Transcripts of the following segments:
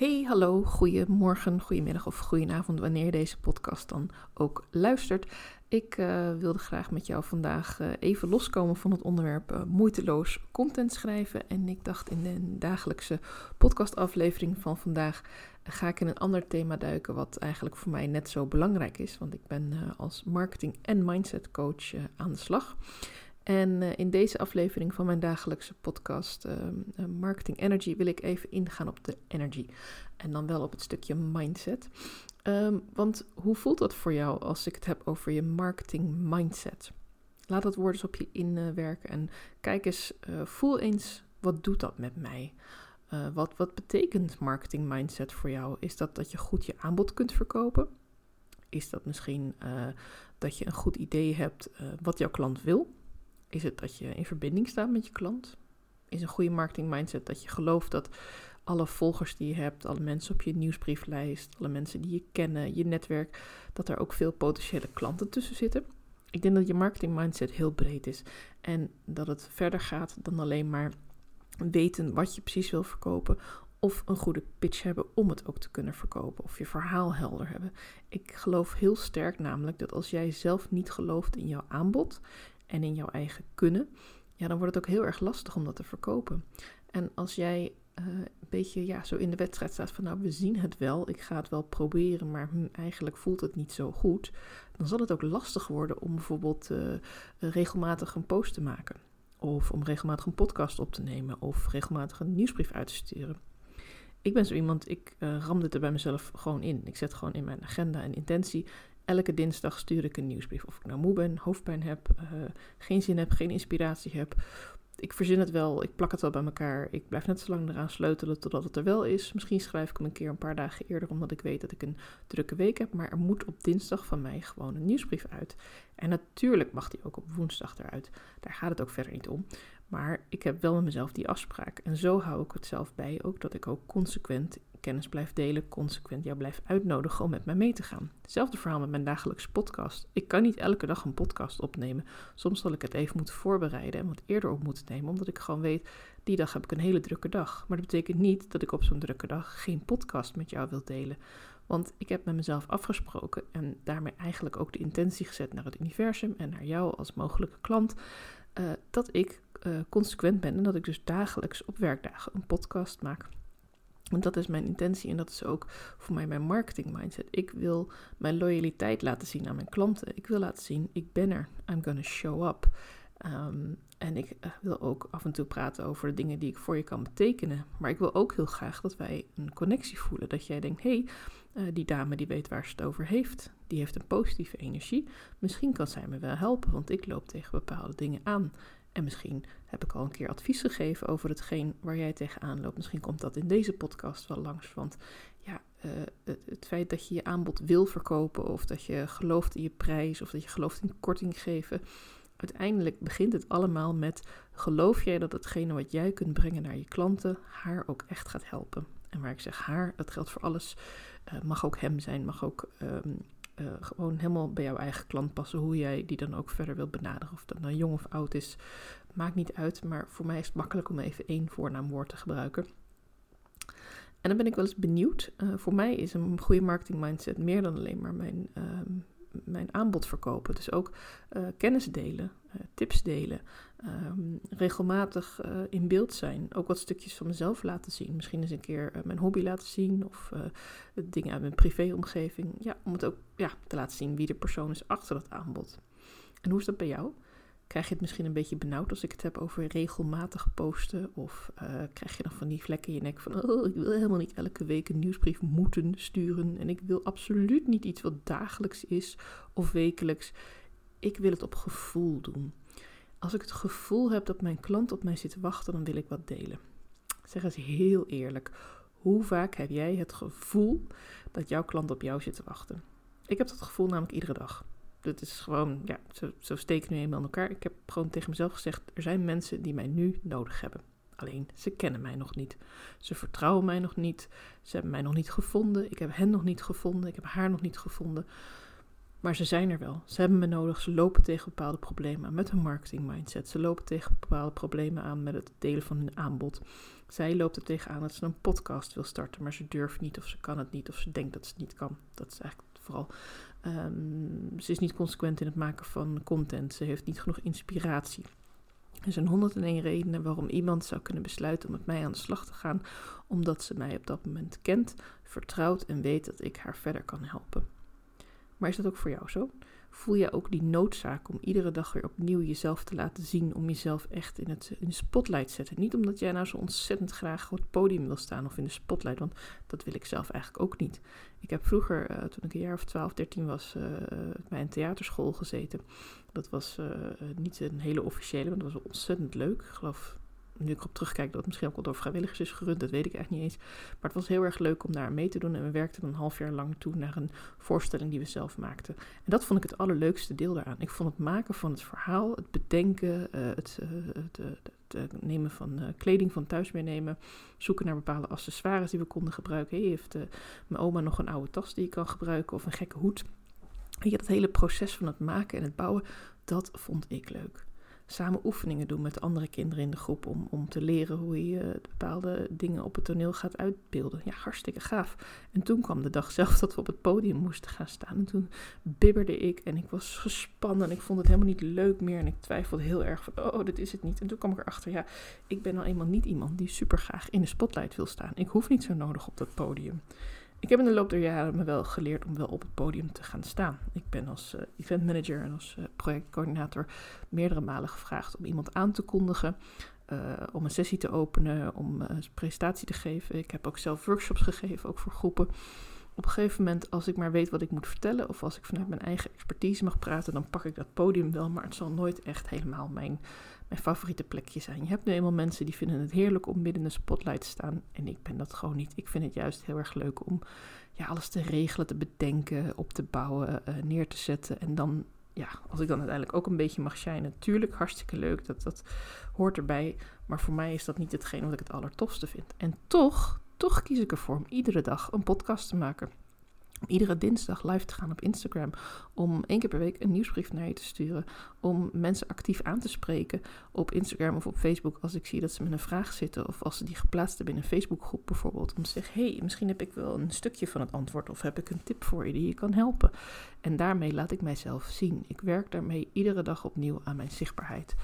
Hey, hallo, goedemorgen, goedemiddag of goedenavond, wanneer je deze podcast dan ook luistert. Ik uh, wilde graag met jou vandaag uh, even loskomen van het onderwerp uh, moeiteloos content schrijven. En ik dacht in de dagelijkse podcastaflevering van vandaag ga ik in een ander thema duiken, wat eigenlijk voor mij net zo belangrijk is. Want ik ben als marketing- en mindset coach aan de slag. En uh, in deze aflevering van mijn dagelijkse podcast uh, Marketing Energy wil ik even ingaan op de energy. En dan wel op het stukje mindset. Um, want hoe voelt dat voor jou als ik het heb over je marketing mindset? Laat dat woord eens op je inwerken en kijk eens, uh, voel eens, wat doet dat met mij? wat, wat betekent marketing mindset voor jou? Is dat dat je goed je aanbod kunt verkopen? Is dat misschien dat je een goed idee hebt wat jouw klant wil? Is het dat je in verbinding staat met je klant? Is een goede marketing mindset dat je gelooft dat alle volgers die je hebt, alle mensen op je nieuwsbrieflijst, alle mensen die je kennen, je netwerk, dat er ook veel potentiële klanten tussen zitten? Ik denk dat je marketing mindset heel breed is en dat het verder gaat dan alleen maar weten wat je precies wil verkopen of een goede pitch hebben om het ook te kunnen verkopen of je verhaal helder hebben. Ik geloof heel sterk namelijk dat als jij zelf niet gelooft in jouw aanbod en in jouw eigen kunnen, ja, dan wordt het ook heel erg lastig om dat te verkopen. En als jij uh, een beetje ja, zo in de wedstrijd staat van nou, we zien het wel, ik ga het wel proberen, maar hm, eigenlijk voelt het niet zo goed, dan zal het ook lastig worden om bijvoorbeeld uh, regelmatig een post te maken. Of om regelmatig een podcast op te nemen. Of regelmatig een nieuwsbrief uit te sturen. Ik ben zo iemand, ik uh, ram dit er bij mezelf gewoon in. Ik zet gewoon in mijn agenda een intentie elke dinsdag stuur ik een nieuwsbrief. Of ik nou moe ben, hoofdpijn heb, uh, geen zin heb, geen inspiratie heb. Ik verzin het wel, ik plak het wel bij elkaar. Ik blijf net zo lang eraan sleutelen totdat het er wel is. Misschien schrijf ik hem een keer een paar dagen eerder, omdat ik weet dat ik een drukke week heb. Maar er moet op dinsdag van mij gewoon een nieuwsbrief uit. En natuurlijk mag die ook op woensdag eruit. Daar gaat het ook verder niet om. Maar ik heb wel met mezelf die afspraak. En zo hou ik het zelf bij, ook dat ik ook consequent kennis blijf delen, consequent jou blijf uitnodigen om met mij mee te gaan. Hetzelfde verhaal met mijn dagelijkse podcast. Ik kan niet elke dag een podcast opnemen. Soms zal ik het even moeten voorbereiden en wat eerder op moeten nemen, omdat ik gewoon weet, die dag heb ik een hele drukke dag. Maar dat betekent niet dat ik op zo'n drukke dag geen podcast met jou wil delen. Want ik heb met mezelf afgesproken en daarmee eigenlijk ook de intentie gezet naar het universum en naar jou als mogelijke klant, uh, dat ik uh, consequent ben en dat ik dus dagelijks op werkdagen een podcast maak. Want dat is mijn intentie en dat is ook voor mij mijn marketing mindset. Ik wil mijn loyaliteit laten zien aan mijn klanten. Ik wil laten zien, ik ben er. I'm gonna show up. Um, en ik uh, wil ook af en toe praten over de dingen die ik voor je kan betekenen. Maar ik wil ook heel graag dat wij een connectie voelen. Dat jij denkt, hé, hey, uh, die dame die weet waar ze het over heeft. Die heeft een positieve energie. Misschien kan zij me wel helpen, want ik loop tegen bepaalde dingen aan. En misschien heb ik al een keer advies gegeven over hetgeen waar jij tegenaan loopt. Misschien komt dat in deze podcast wel langs. Want ja, uh, het, feit dat je je aanbod wil verkopen, of dat je gelooft in je prijs, of dat je gelooft in korting geven. Uiteindelijk begint het allemaal met: geloof jij dat hetgene wat jij kunt brengen naar je klanten haar ook echt gaat helpen? En waar ik zeg haar, dat geldt voor alles. Uh, mag ook hem zijn, mag ook um, uh, gewoon helemaal bij jouw eigen klant passen. Hoe jij die dan ook verder wilt benaderen. Of dat nou jong of oud is, maakt niet uit. Maar voor mij is het makkelijk om even één voornaamwoord te gebruiken. En dan ben ik wel eens benieuwd. Uh, voor mij is een goede marketing mindset meer dan alleen maar mijn, uh, mijn aanbod verkopen. Dus ook uh, kennis delen, tips delen, um, regelmatig in beeld zijn. Ook wat stukjes van mezelf laten zien. Misschien eens een keer mijn hobby laten zien of dingen uit mijn privéomgeving. Ja, om het ook ja, te laten zien wie de persoon is achter dat aanbod. En hoe is dat bij jou? Krijg je het misschien een beetje benauwd als ik het heb over regelmatig posten? Of uh, krijg je dan van die vlekken in je nek van, oh, ik wil helemaal niet elke week een nieuwsbrief moeten sturen. En ik wil absoluut niet iets wat dagelijks is of wekelijks. Ik wil het op gevoel doen. Als ik het gevoel heb dat mijn klant op mij zit te wachten, dan wil ik wat delen. Zeg eens heel eerlijk, hoe vaak heb jij het gevoel dat jouw klant op jou zit te wachten? Ik heb dat gevoel namelijk iedere dag dat is gewoon, ja, zo, zo steken nu eenmaal in elkaar. Ik heb gewoon tegen mezelf gezegd, er zijn mensen die mij nu nodig hebben. Alleen, ze kennen mij nog niet. Ze vertrouwen mij nog niet. Ze hebben mij nog niet gevonden. Ik heb hen nog niet gevonden. Ik heb haar nog niet gevonden. Maar ze zijn er wel. Ze hebben me nodig. Ze lopen tegen bepaalde problemen aan met hun marketing mindset. Ze lopen tegen bepaalde problemen aan met het delen van hun aanbod. Zij loopt er tegenaan dat ze een podcast wil starten, maar ze durft niet of ze kan het niet of ze denkt dat ze het niet kan. Dat is eigenlijk vooral. Um, ze is niet consequent in het maken van content. Ze heeft niet genoeg inspiratie. Er zijn 101 redenen waarom iemand zou kunnen besluiten om met mij aan de slag te gaan, omdat ze mij op dat moment kent, vertrouwt en weet dat ik haar verder kan helpen. Maar is dat ook voor jou zo? Voel je ook die noodzaak om iedere dag weer opnieuw jezelf te laten zien, om jezelf echt in, het, in de spotlight te zetten? Niet omdat jij nou zo ontzettend graag op het podium wil staan of in de spotlight, want dat wil ik zelf eigenlijk ook niet. Ik heb vroeger, uh, toen ik een jaar of 12, 13 was, uh, bij een theaterschool gezeten. Dat was uh, niet een hele officiële, maar dat was ontzettend leuk. Ik geloof nu ik erop terugkijk, dat het misschien ook wel door vrijwilligers is gerund, dat weet ik echt niet eens. Maar het was heel erg leuk om daar mee te doen. En we werkten een half jaar lang toe naar een voorstelling die we zelf maakten. En dat vond ik het allerleukste deel daaraan. Ik vond het maken van het verhaal, het bedenken, uh, het, uh, het, het, nemen van kleding van thuis meenemen, zoeken naar bepaalde accessoires die we konden gebruiken. Heeft mijn oma nog een oude tas die ik kan gebruiken of een gekke hoed? Weet dat hele proces van het maken en het bouwen, dat vond ik leuk samen oefeningen doen met andere kinderen in de groep om, om te leren hoe je bepaalde dingen op het toneel gaat uitbeelden. Ja, hartstikke gaaf. En toen kwam de dag zelf dat we op het podium moesten gaan staan. En toen bibberde ik en ik was gespannen en ik vond het helemaal niet leuk meer. En ik twijfelde heel erg van, oh, dit is het niet. En toen kwam ik erachter, ja, ik ben nou eenmaal niet iemand die super graag in de spotlight wil staan. Ik hoef niet zo nodig op dat podium. Ik heb in de loop der jaren me wel geleerd om wel op het podium te gaan staan. Ik ben als uh, event manager en als uh, projectcoördinator meerdere malen gevraagd om iemand aan te kondigen, uh, om een sessie te openen, om een presentatie te geven. Ik heb ook zelf workshops gegeven, ook voor groepen. Op een gegeven moment, als ik maar weet wat ik moet vertellen of als ik vanuit mijn eigen expertise mag praten, dan pak ik dat podium wel, maar het zal nooit echt helemaal mijn mijn favoriete plekje zijn. Je hebt nu eenmaal mensen die vinden het heerlijk om midden in de spotlight te staan. En ik ben dat gewoon niet. Ik vind het juist heel erg leuk om ja, alles te regelen, te bedenken, op te bouwen, uh, neer te zetten. En dan, ja, als ik dan uiteindelijk ook een beetje mag shinen, natuurlijk hartstikke leuk. Dat, dat hoort erbij. Maar voor mij is dat niet hetgeen wat ik het allertofste vind. En toch, toch kies ik ervoor om iedere dag een podcast te maken iedere dinsdag live te gaan op Instagram. Om één keer per week een nieuwsbrief naar je te sturen. Om mensen actief aan te spreken op Instagram of op Facebook als ik zie dat ze met een vraag zitten. Of als ze die geplaatst hebben in een Facebookgroep bijvoorbeeld. Om te zeggen, hey, misschien heb ik wel een stukje van het antwoord. Of heb ik een tip voor je die je kan helpen. En daarmee laat ik mijzelf zien. Ik werk daarmee iedere dag opnieuw aan mijn zichtbaarheid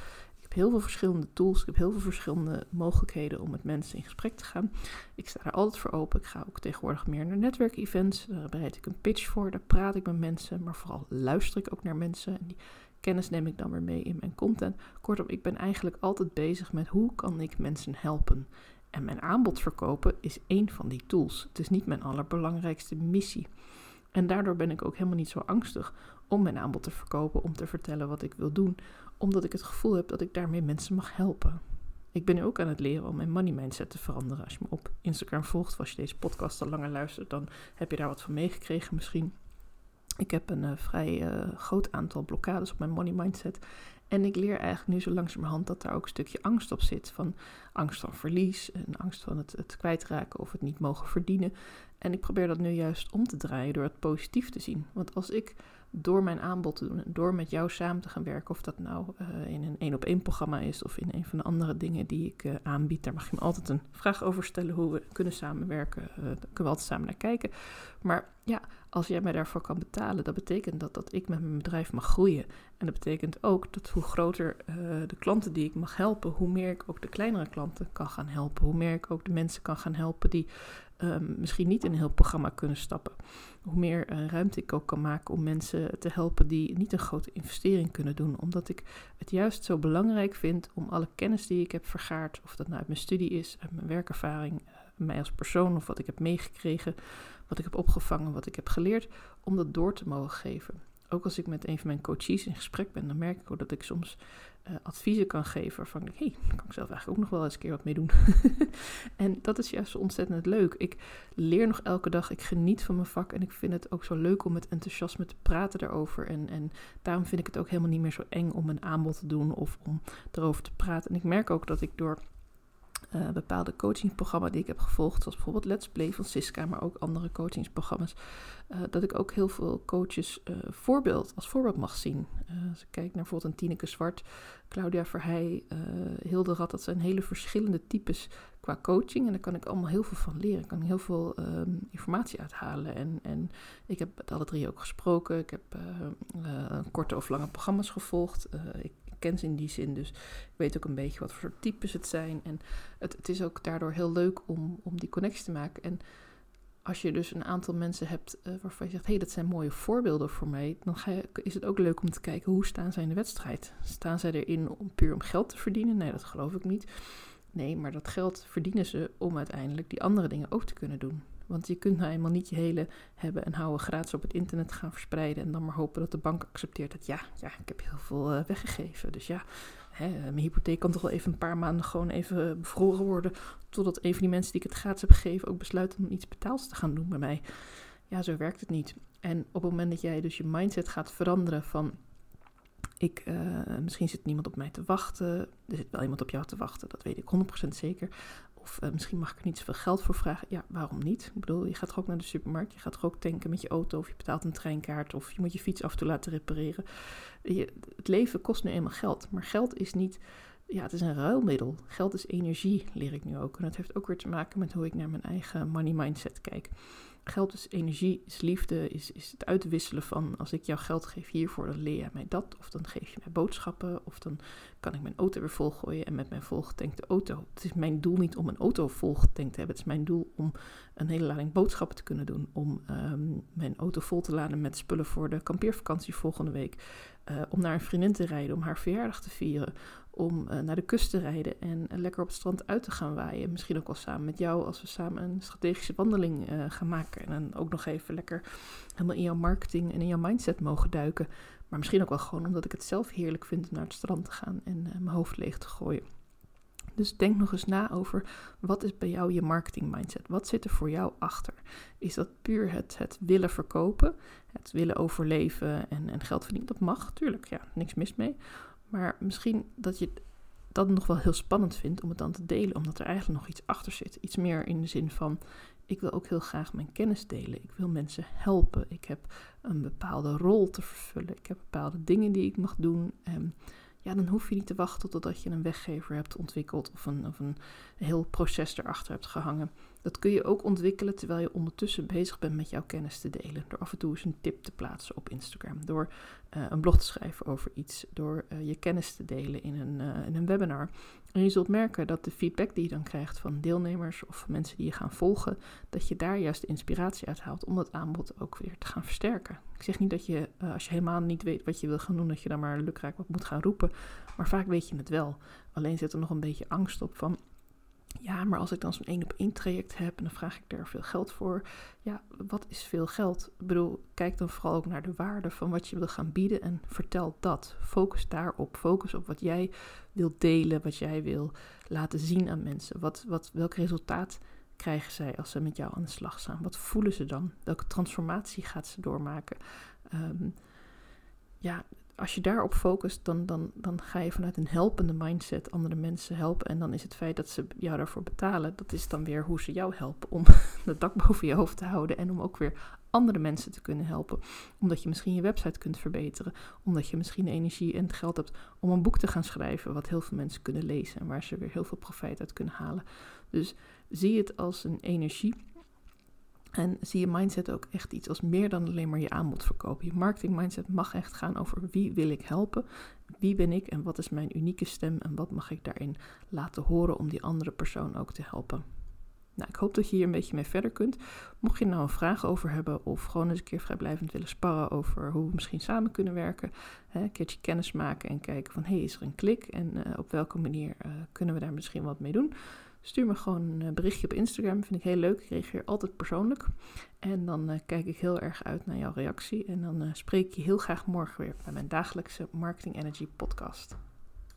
heel veel verschillende tools. Ik heb heel veel verschillende mogelijkheden om met mensen in gesprek te gaan. Ik sta daar altijd voor open. Ik ga ook tegenwoordig meer naar netwerkevents. Daar bereid ik een pitch voor. Daar praat ik met mensen. Maar vooral luister ik ook naar mensen. En die kennis neem ik dan weer mee in mijn content. Kortom, ik ben eigenlijk altijd bezig met hoe kan ik mensen helpen. En mijn aanbod verkopen is één van die tools. Het is niet mijn allerbelangrijkste missie. En daardoor ben ik ook helemaal niet zo angstig om mijn aanbod te verkopen, om te vertellen wat ik wil doen, omdat ik het gevoel heb dat ik daarmee mensen mag helpen. Ik ben nu ook aan het leren om mijn money mindset te veranderen. Als je me op Instagram volgt, of als je deze podcast al langer luistert, dan heb je daar wat van meegekregen misschien. Ik heb een uh, vrij uh, groot aantal blokkades op mijn money mindset. En ik leer eigenlijk nu zo langzamerhand dat daar ook een stukje angst op zit. Van angst van verlies en angst van het, het kwijtraken of het niet mogen verdienen. En ik probeer dat nu juist om te draaien door het positief te zien. Want als ik door mijn aanbod te doen en door met jou samen te gaan werken, of dat nou uh, in een één op één programma is of in een van de andere dingen die ik uh, aanbied, daar mag je me altijd een vraag over stellen hoe we kunnen samenwerken. Uh, daar kunnen we altijd samen naar kijken. Maar ja, als jij mij daarvoor kan betalen, dat betekent dat, dat ik met mijn bedrijf mag groeien. En dat betekent ook dat hoe groter de klanten die ik mag helpen, hoe meer ik ook de kleinere klanten kan gaan helpen. Hoe meer ik ook de mensen kan gaan helpen die um, misschien niet in een heel programma kunnen stappen. Hoe meer uh, ruimte ik ook kan maken om mensen te helpen die niet een grote investering kunnen doen. Omdat ik het juist zo belangrijk vind om alle kennis die ik heb vergaard, of dat nou uit mijn studie is, uit mijn werkervaring, uh, mij als persoon of wat ik heb meegekregen, wat ik heb opgevangen, wat ik heb geleerd, om dat door te mogen geven. Ook als ik met een van mijn coaches in gesprek ben, dan merk ik ook dat ik soms uh, adviezen kan geven waarvan ik hé, hey, kan ik zelf eigenlijk ook nog wel eens een keer wat mee doen. en dat is juist ontzettend leuk. Ik leer nog elke dag, ik geniet van mijn vak en ik vind het ook zo leuk om met enthousiasme te praten daarover. En, en daarom vind ik het ook helemaal niet meer zo eng om een aanbod te doen of om erover te praten. En ik merk ook dat ik door uh, bepaalde coachingprogramma's die ik heb gevolgd, zoals bijvoorbeeld Let's Play van Siska, maar ook andere coachingsprogramma's, uh, dat ik ook heel veel coaches uh, voorbeeld, als voorbeeld mag zien. als ik kijk naar bijvoorbeeld een Tineke Zwart, Claudia Verheij, Hilde Rad, dat zijn hele verschillende types qua coaching. En daar kan ik allemaal heel veel van leren. Ik kan heel veel um, informatie uithalen. En, en ik heb met alle drie ook gesproken. Ik heb korte of lange programma's gevolgd. ik ken ze in die zin. Dus ik weet ook een beetje wat voor types het zijn. En het, het is ook daardoor heel leuk om, om die connectie te maken. En als je dus een aantal mensen hebt uh, waarvan je zegt: hé, hey, dat zijn mooie voorbeelden voor mij, dan ga je, is het ook leuk om te kijken hoe staan zij in de wedstrijd. Staan zij erin om puur om geld te verdienen? Nee, dat geloof ik niet. Nee, maar dat geld verdienen ze om uiteindelijk die andere dingen ook te kunnen doen. Want je kunt nou eenmaal niet je hele hebben en houden gratis op het internet gaan verspreiden. En dan maar hopen dat de bank accepteert dat ja, ja ik heb heel veel uh, weggegeven. Dus ja, hè, mijn hypotheek kan toch wel even een paar maanden gewoon even bevroren worden. Totdat een van die mensen die ik het gratis heb gegeven ook besluit om iets betaals te gaan doen bij mij. Ja, zo werkt het niet. En op het moment dat jij dus je mindset gaat veranderen van ik, misschien zit niemand op mij te wachten. Er zit wel iemand op jou te wachten, dat weet ik 100% zeker. Of uh, misschien mag ik er niet zoveel geld voor vragen. Ja, waarom niet? Ik bedoel, je gaat toch ook naar de supermarkt. Je gaat toch ook tanken met je auto. Of je betaalt een treinkaart. Of je moet je fiets af en toe laten repareren. Het leven kost nu eenmaal geld. Maar geld is niet... Ja, het is een ruilmiddel. Geld is energie, leer ik nu ook. En dat heeft ook weer te maken met hoe ik naar mijn eigen money mindset kijk. Geld is energie, is liefde, is, is het uitwisselen van als ik jou geld geef hiervoor, dan leer jij mij dat. Of dan geef je mij boodschappen. Of dan kan ik mijn auto weer volgooien en met mijn volgetankte auto. Het is mijn doel niet om een auto volgetankt te hebben. Het is mijn doel om een hele lading boodschappen te kunnen doen. Om um, mijn auto vol te laden met spullen voor de kampeervakantie volgende week. Uh, om naar een vriendin te rijden, om haar verjaardag te vieren om uh, naar de kust te rijden en uh, lekker op het strand uit te gaan waaien. Misschien ook wel samen met jou als we samen een strategische wandeling uh, gaan maken. En dan ook nog even lekker helemaal in jouw marketing en in jouw mindset mogen duiken. Maar misschien ook wel gewoon omdat ik het zelf heerlijk vind om naar het strand te gaan en mijn hoofd leeg te gooien. Dus denk nog eens na over wat is bij jou je marketing mindset? Wat zit er voor jou achter? Is dat puur het, het willen verkopen, het willen overleven en, en geld verdienen? Dat mag, tuurlijk, ja, niks mis mee. Maar misschien dat je dat nog wel heel spannend vindt om het dan te delen, omdat er eigenlijk nog iets achter zit. Iets meer in de zin van: ik wil ook heel graag mijn kennis delen. Ik wil mensen helpen. Ik heb een bepaalde rol te vervullen. Ik heb bepaalde dingen die ik mag doen. En ja, dan hoef je niet te wachten totdat je een weggever hebt ontwikkeld of een, of een heel proces erachter hebt gehangen. Dat kun je ook ontwikkelen terwijl je ondertussen bezig bent met jouw kennis te delen. Door af en toe eens een tip te plaatsen op Instagram. Door uh, een blog te schrijven over iets. Door uh, je kennis te delen in een, uh, in een webinar. En je zult merken dat de feedback die je dan krijgt van deelnemers of mensen die je gaan volgen, dat je daar juist inspiratie uit haalt om dat aanbod ook weer te gaan versterken. Ik zeg niet dat je, als je helemaal niet weet wat je wil gaan doen, dat je dan maar lukraak wat moet gaan roepen. Maar vaak weet je het wel. Alleen zit er nog een beetje angst op van ja, maar als ik dan zo'n één op één traject heb en dan vraag ik daar veel geld voor. Ja, wat is veel geld? Ik bedoel, kijk dan vooral ook naar de waarde van wat je wil gaan bieden en vertel dat. Focus daarop. Focus op wat jij wilt delen, wat jij wil laten zien aan mensen. Wat, wat, welk resultaat krijgen zij als ze met jou aan de slag staan? Wat voelen ze dan? Welke transformatie gaat ze doormaken? Um, ja, als je daarop focust, dan, dan, dan ga je vanuit een helpende mindset andere mensen helpen. En dan is het feit dat ze jou daarvoor betalen, dat is dan weer hoe ze jou helpen om het dak boven je hoofd te houden. En om ook weer andere mensen te kunnen helpen. Omdat je misschien je website kunt verbeteren. Omdat je misschien energie en het geld hebt om een boek te gaan schrijven. Wat heel veel mensen kunnen lezen en waar ze weer heel veel profijt uit kunnen halen. Dus zie het als een energie en zie je mindset ook echt iets als meer dan alleen maar je aanbod verkopen. Je marketing mindset mag echt gaan over wie wil ik helpen, wie ben ik en wat is mijn unieke stem en wat mag ik daarin laten horen om die andere persoon ook te helpen. Nou, ik hoop dat je hier een beetje mee verder kunt. Mocht je nou een vraag over hebben of gewoon eens een keer vrijblijvend willen sparren over hoe we misschien samen kunnen werken, hè, een keertje kennis maken en kijken van hé, hey, is er een klik en uh, op welke manier uh, kunnen we daar misschien wat mee doen? Stuur me gewoon een eh, berichtje op Instagram. Vind ik heel leuk. Ik reageer altijd persoonlijk. En dan uh, kijk ik heel erg uit naar jouw reactie. En dan uh, spreek ik je heel graag morgen weer bij mijn dagelijkse Marketing Energy podcast.